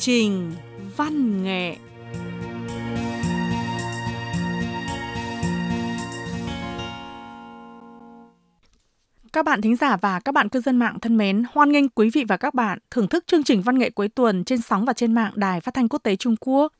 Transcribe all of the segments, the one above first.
trình văn nghệ Các bạn thính giả và các bạn cư dân mạng thân mến, hoan nghênh quý vị và các bạn thưởng thức chương trình văn nghệ cuối tuần trên sóng và trên mạng Đài Phát thanh Quốc tế Trung Quốc.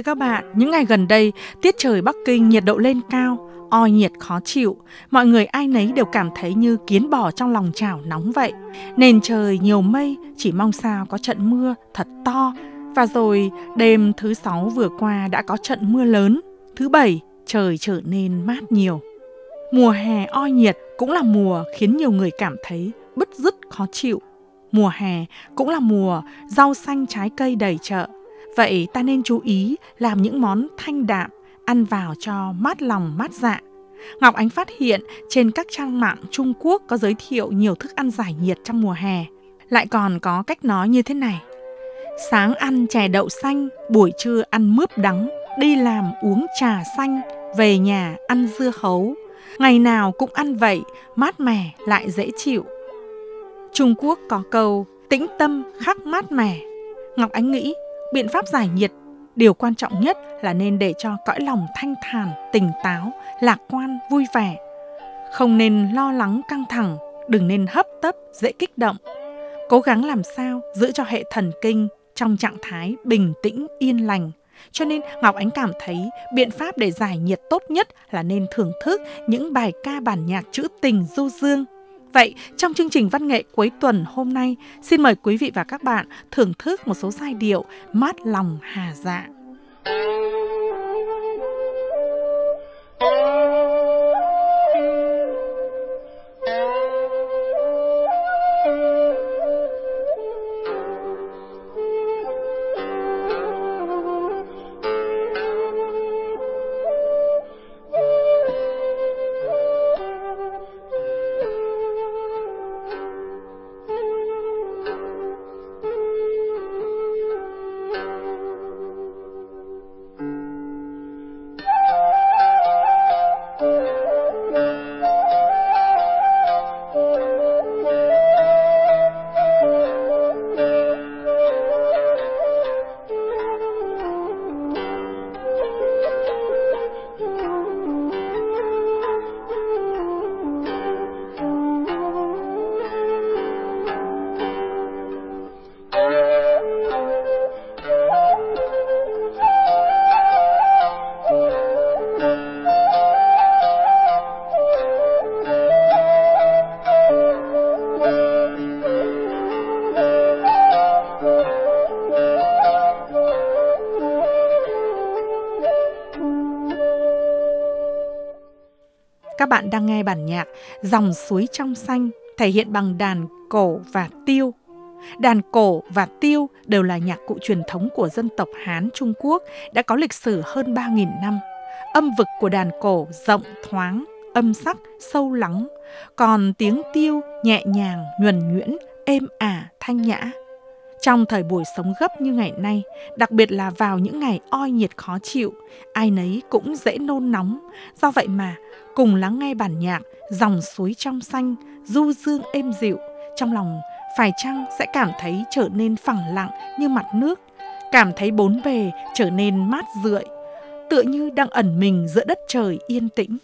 Thưa các bạn, những ngày gần đây, tiết trời Bắc Kinh nhiệt độ lên cao, oi nhiệt khó chịu, mọi người ai nấy đều cảm thấy như kiến bò trong lòng chảo nóng vậy. Nền trời nhiều mây, chỉ mong sao có trận mưa thật to. Và rồi đêm thứ sáu vừa qua đã có trận mưa lớn, thứ bảy trời trở nên mát nhiều. Mùa hè oi nhiệt cũng là mùa khiến nhiều người cảm thấy bứt rứt khó chịu. Mùa hè cũng là mùa rau xanh trái cây đầy chợ Vậy ta nên chú ý làm những món thanh đạm, ăn vào cho mát lòng mát dạ. Ngọc Ánh phát hiện trên các trang mạng Trung Quốc có giới thiệu nhiều thức ăn giải nhiệt trong mùa hè. Lại còn có cách nói như thế này. Sáng ăn chè đậu xanh, buổi trưa ăn mướp đắng, đi làm uống trà xanh, về nhà ăn dưa hấu. Ngày nào cũng ăn vậy, mát mẻ lại dễ chịu. Trung Quốc có câu tĩnh tâm khắc mát mẻ. Ngọc Ánh nghĩ biện pháp giải nhiệt, điều quan trọng nhất là nên để cho cõi lòng thanh thản, tỉnh táo, lạc quan, vui vẻ. Không nên lo lắng căng thẳng, đừng nên hấp tấp, dễ kích động. Cố gắng làm sao giữ cho hệ thần kinh trong trạng thái bình tĩnh, yên lành. Cho nên ngọc ánh cảm thấy biện pháp để giải nhiệt tốt nhất là nên thưởng thức những bài ca bản nhạc trữ tình du dương. Vậy, trong chương trình văn nghệ cuối tuần hôm nay, xin mời quý vị và các bạn thưởng thức một số giai điệu mát lòng hà dạ. Các bạn đang nghe bản nhạc Dòng suối trong xanh thể hiện bằng đàn cổ và tiêu. Đàn cổ và tiêu đều là nhạc cụ truyền thống của dân tộc Hán Trung Quốc đã có lịch sử hơn 3.000 năm. Âm vực của đàn cổ rộng thoáng, âm sắc sâu lắng, còn tiếng tiêu nhẹ nhàng, nhuần nhuyễn, êm ả, thanh nhã. Trong thời buổi sống gấp như ngày nay, đặc biệt là vào những ngày oi nhiệt khó chịu, ai nấy cũng dễ nôn nóng. Do vậy mà, cùng lắng nghe bản nhạc dòng suối trong xanh, du dương êm dịu, trong lòng phải chăng sẽ cảm thấy trở nên phẳng lặng như mặt nước, cảm thấy bốn bề trở nên mát rượi, tựa như đang ẩn mình giữa đất trời yên tĩnh.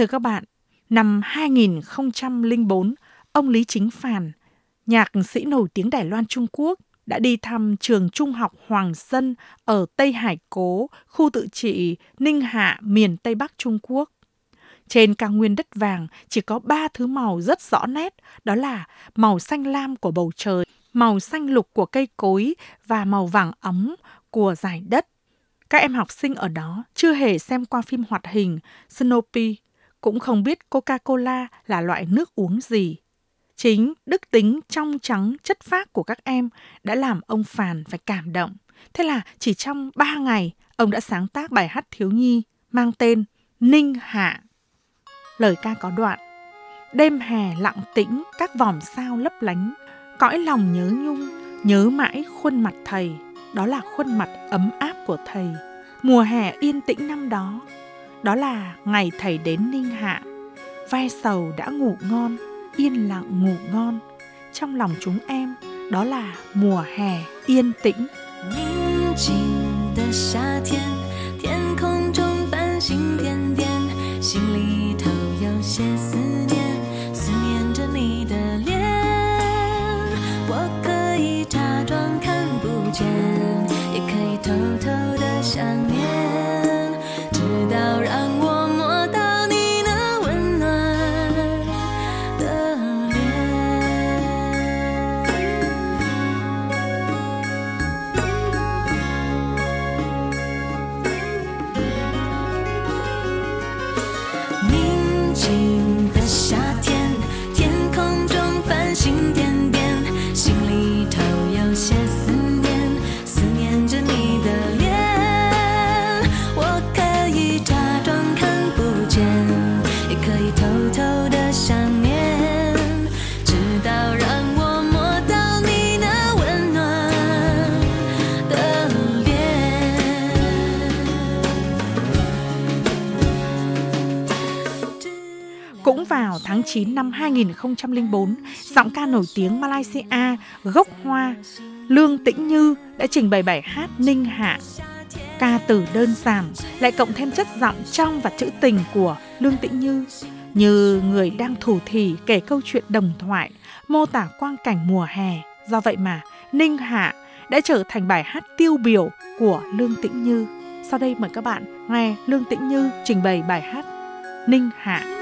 Thưa các bạn, năm 2004, ông Lý Chính Phàn, nhạc sĩ nổi tiếng Đài Loan Trung Quốc, đã đi thăm trường trung học Hoàng Dân ở Tây Hải Cố, khu tự trị Ninh Hạ, miền Tây Bắc Trung Quốc. Trên cao nguyên đất vàng chỉ có ba thứ màu rất rõ nét, đó là màu xanh lam của bầu trời, màu xanh lục của cây cối và màu vàng ấm của giải đất. Các em học sinh ở đó chưa hề xem qua phim hoạt hình Snoopy, cũng không biết Coca-Cola là loại nước uống gì. Chính đức tính trong trắng chất phác của các em đã làm ông Phàn phải cảm động. Thế là chỉ trong ba ngày, ông đã sáng tác bài hát thiếu nhi mang tên Ninh Hạ. Lời ca có đoạn Đêm hè lặng tĩnh, các vòm sao lấp lánh, cõi lòng nhớ nhung, nhớ mãi khuôn mặt thầy. Đó là khuôn mặt ấm áp của thầy. Mùa hè yên tĩnh năm đó, đó là ngày thầy đến Ninh Hạ. Vai sầu đã ngủ ngon, yên lặng ngủ ngon. Trong lòng chúng em, đó là mùa hè yên tĩnh. 宁静的夏天，天 9 năm 2004, giọng ca nổi tiếng Malaysia gốc Hoa Lương Tĩnh Như đã trình bày bài hát Ninh Hạ. Ca từ đơn giản lại cộng thêm chất giọng trong và trữ tình của Lương Tĩnh Như như người đang thủ thỉ kể câu chuyện đồng thoại, mô tả quang cảnh mùa hè. Do vậy mà Ninh Hạ đã trở thành bài hát tiêu biểu của Lương Tĩnh Như. Sau đây mời các bạn nghe Lương Tĩnh Như trình bày bài hát Ninh Hạ.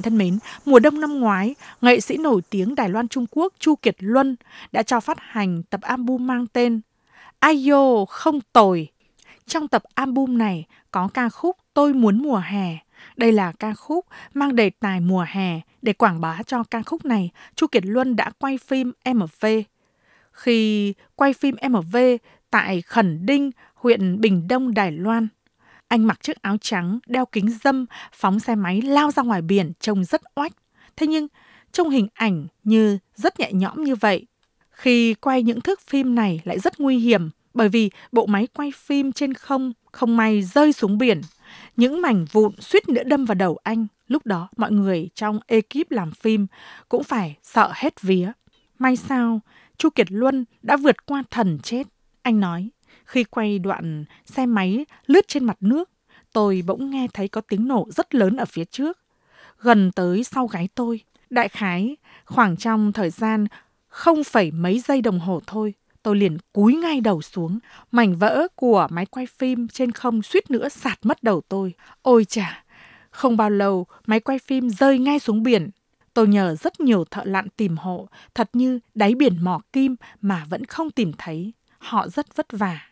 Bạn thân mến, mùa đông năm ngoái, nghệ sĩ nổi tiếng Đài Loan Trung Quốc Chu Kiệt Luân đã cho phát hành tập album mang tên Ayo không tồi. Trong tập album này có ca khúc Tôi muốn mùa hè. Đây là ca khúc mang đề tài mùa hè. Để quảng bá cho ca khúc này, Chu Kiệt Luân đã quay phim MV. Khi quay phim MV tại Khẩn Đinh, huyện Bình Đông, Đài Loan, anh mặc chiếc áo trắng, đeo kính dâm, phóng xe máy lao ra ngoài biển trông rất oách. Thế nhưng, trong hình ảnh như rất nhẹ nhõm như vậy, khi quay những thước phim này lại rất nguy hiểm bởi vì bộ máy quay phim trên không không may rơi xuống biển. Những mảnh vụn suýt nữa đâm vào đầu anh. Lúc đó mọi người trong ekip làm phim cũng phải sợ hết vía. May sao, Chu Kiệt Luân đã vượt qua thần chết. Anh nói, khi quay đoạn xe máy lướt trên mặt nước, tôi bỗng nghe thấy có tiếng nổ rất lớn ở phía trước, gần tới sau gáy tôi. Đại khái, khoảng trong thời gian không phẩy mấy giây đồng hồ thôi, tôi liền cúi ngay đầu xuống. Mảnh vỡ của máy quay phim trên không suýt nữa sạt mất đầu tôi. Ôi chà, không bao lâu máy quay phim rơi ngay xuống biển. Tôi nhờ rất nhiều thợ lặn tìm hộ, thật như đáy biển mỏ kim mà vẫn không tìm thấy. Họ rất vất vả.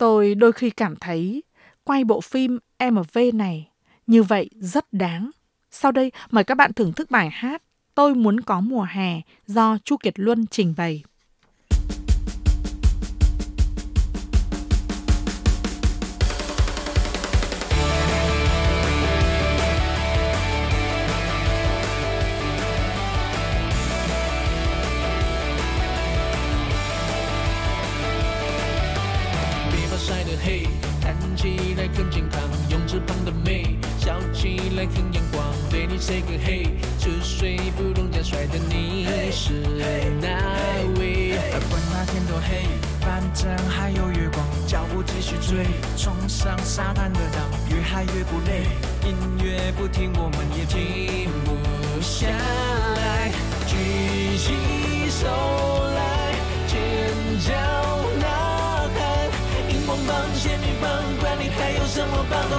Tôi đôi khi cảm thấy quay bộ phim MV này như vậy rất đáng. Sau đây, mời các bạn thưởng thức bài hát Tôi muốn có mùa hè do Chu Kiệt Luân trình bày. 不累，音乐不停，我们也停不下来，举起手来，尖叫呐喊，荧光棒、仙女棒，管你还有什么棒都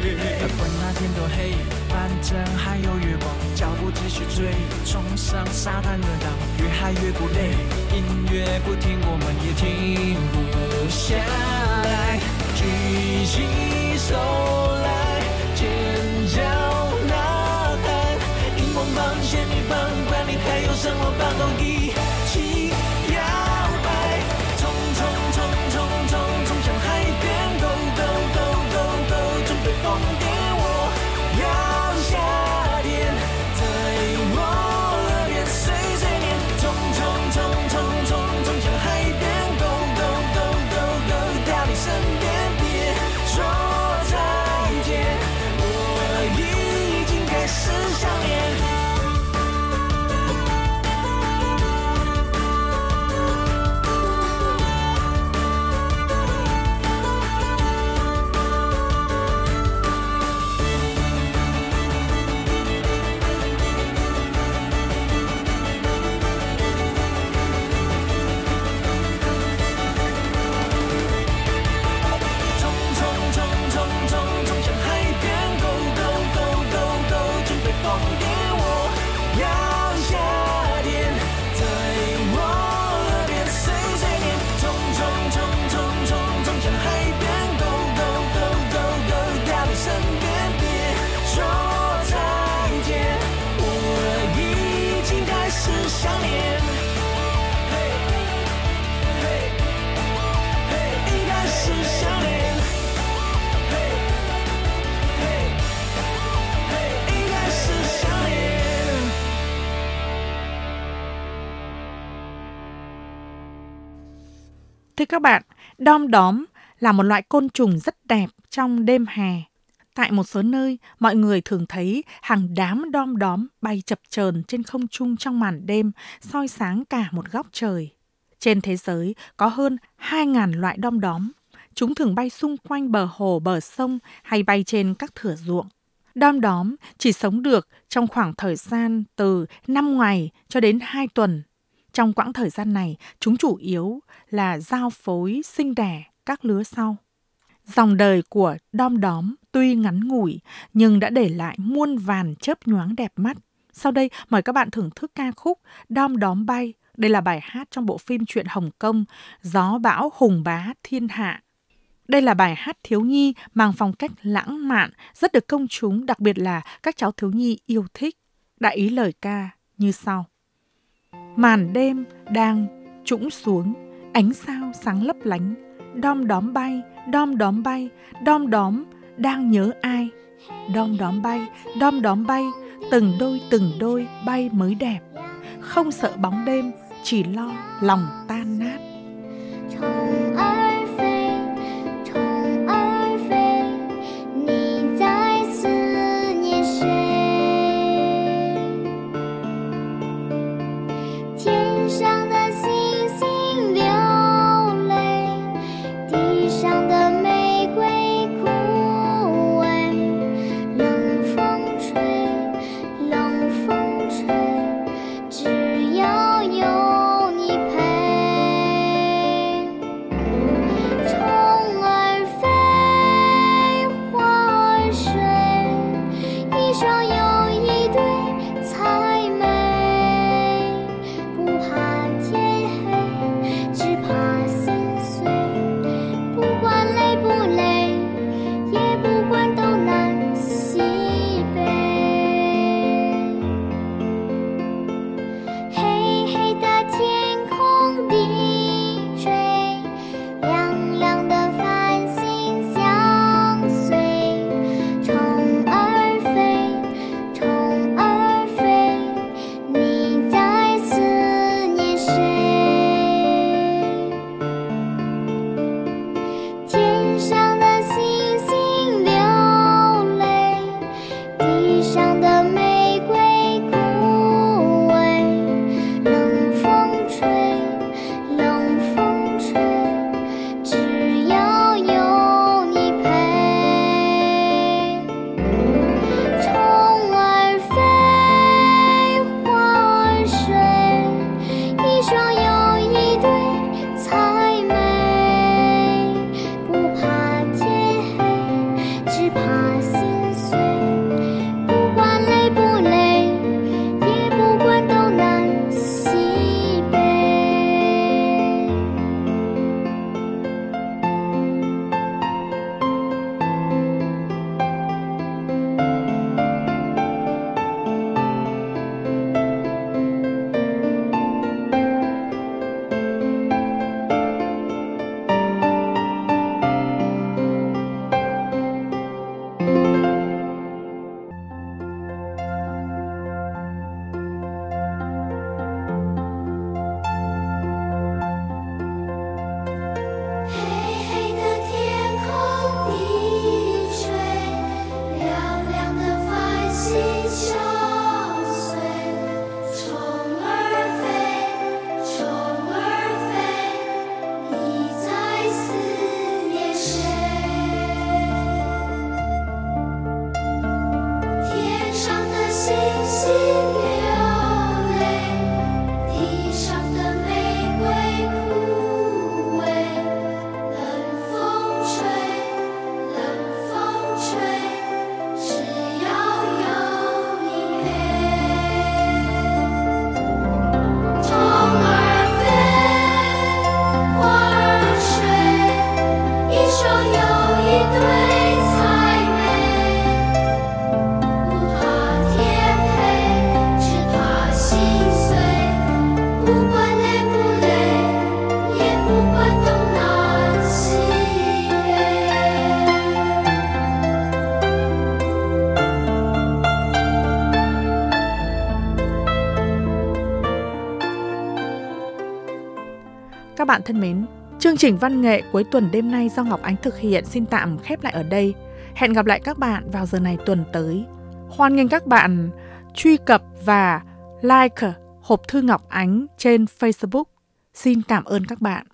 管那天多黑，反正还有月光，脚步继续追，冲上沙滩的浪，越嗨越不累，音乐不停，我们也停不下来，举起手来，尖叫呐喊，荧光棒、仙女棒，管你还有什么棒都一 các bạn, đom đóm là một loại côn trùng rất đẹp trong đêm hè. Tại một số nơi, mọi người thường thấy hàng đám đom đóm bay chập chờn trên không trung trong màn đêm, soi sáng cả một góc trời. Trên thế giới có hơn 2.000 loại đom đóm. Chúng thường bay xung quanh bờ hồ, bờ sông hay bay trên các thửa ruộng. Đom đóm chỉ sống được trong khoảng thời gian từ 5 ngày cho đến 2 tuần. Trong quãng thời gian này, chúng chủ yếu là giao phối sinh đẻ các lứa sau. Dòng đời của đom đóm tuy ngắn ngủi nhưng đã để lại muôn vàn chớp nhoáng đẹp mắt. Sau đây mời các bạn thưởng thức ca khúc Đom đóm bay. Đây là bài hát trong bộ phim truyện Hồng Kông Gió bão hùng bá thiên hạ. Đây là bài hát thiếu nhi mang phong cách lãng mạn, rất được công chúng, đặc biệt là các cháu thiếu nhi yêu thích. Đại ý lời ca như sau. Màn đêm đang trũng xuống, ánh sao sáng lấp lánh, đom đóm bay, đom đóm bay, đom đóm đang nhớ ai. Đom đóm bay, đom đóm bay, từng đôi từng đôi bay mới đẹp. Không sợ bóng đêm, chỉ lo lòng tan nát. Các bạn thân mến, Chương trình văn nghệ cuối tuần đêm nay do Ngọc Ánh thực hiện xin tạm khép lại ở đây. Hẹn gặp lại các bạn vào giờ này tuần tới. Hoan nghênh các bạn truy cập và like hộp thư Ngọc Ánh trên Facebook. Xin cảm ơn các bạn.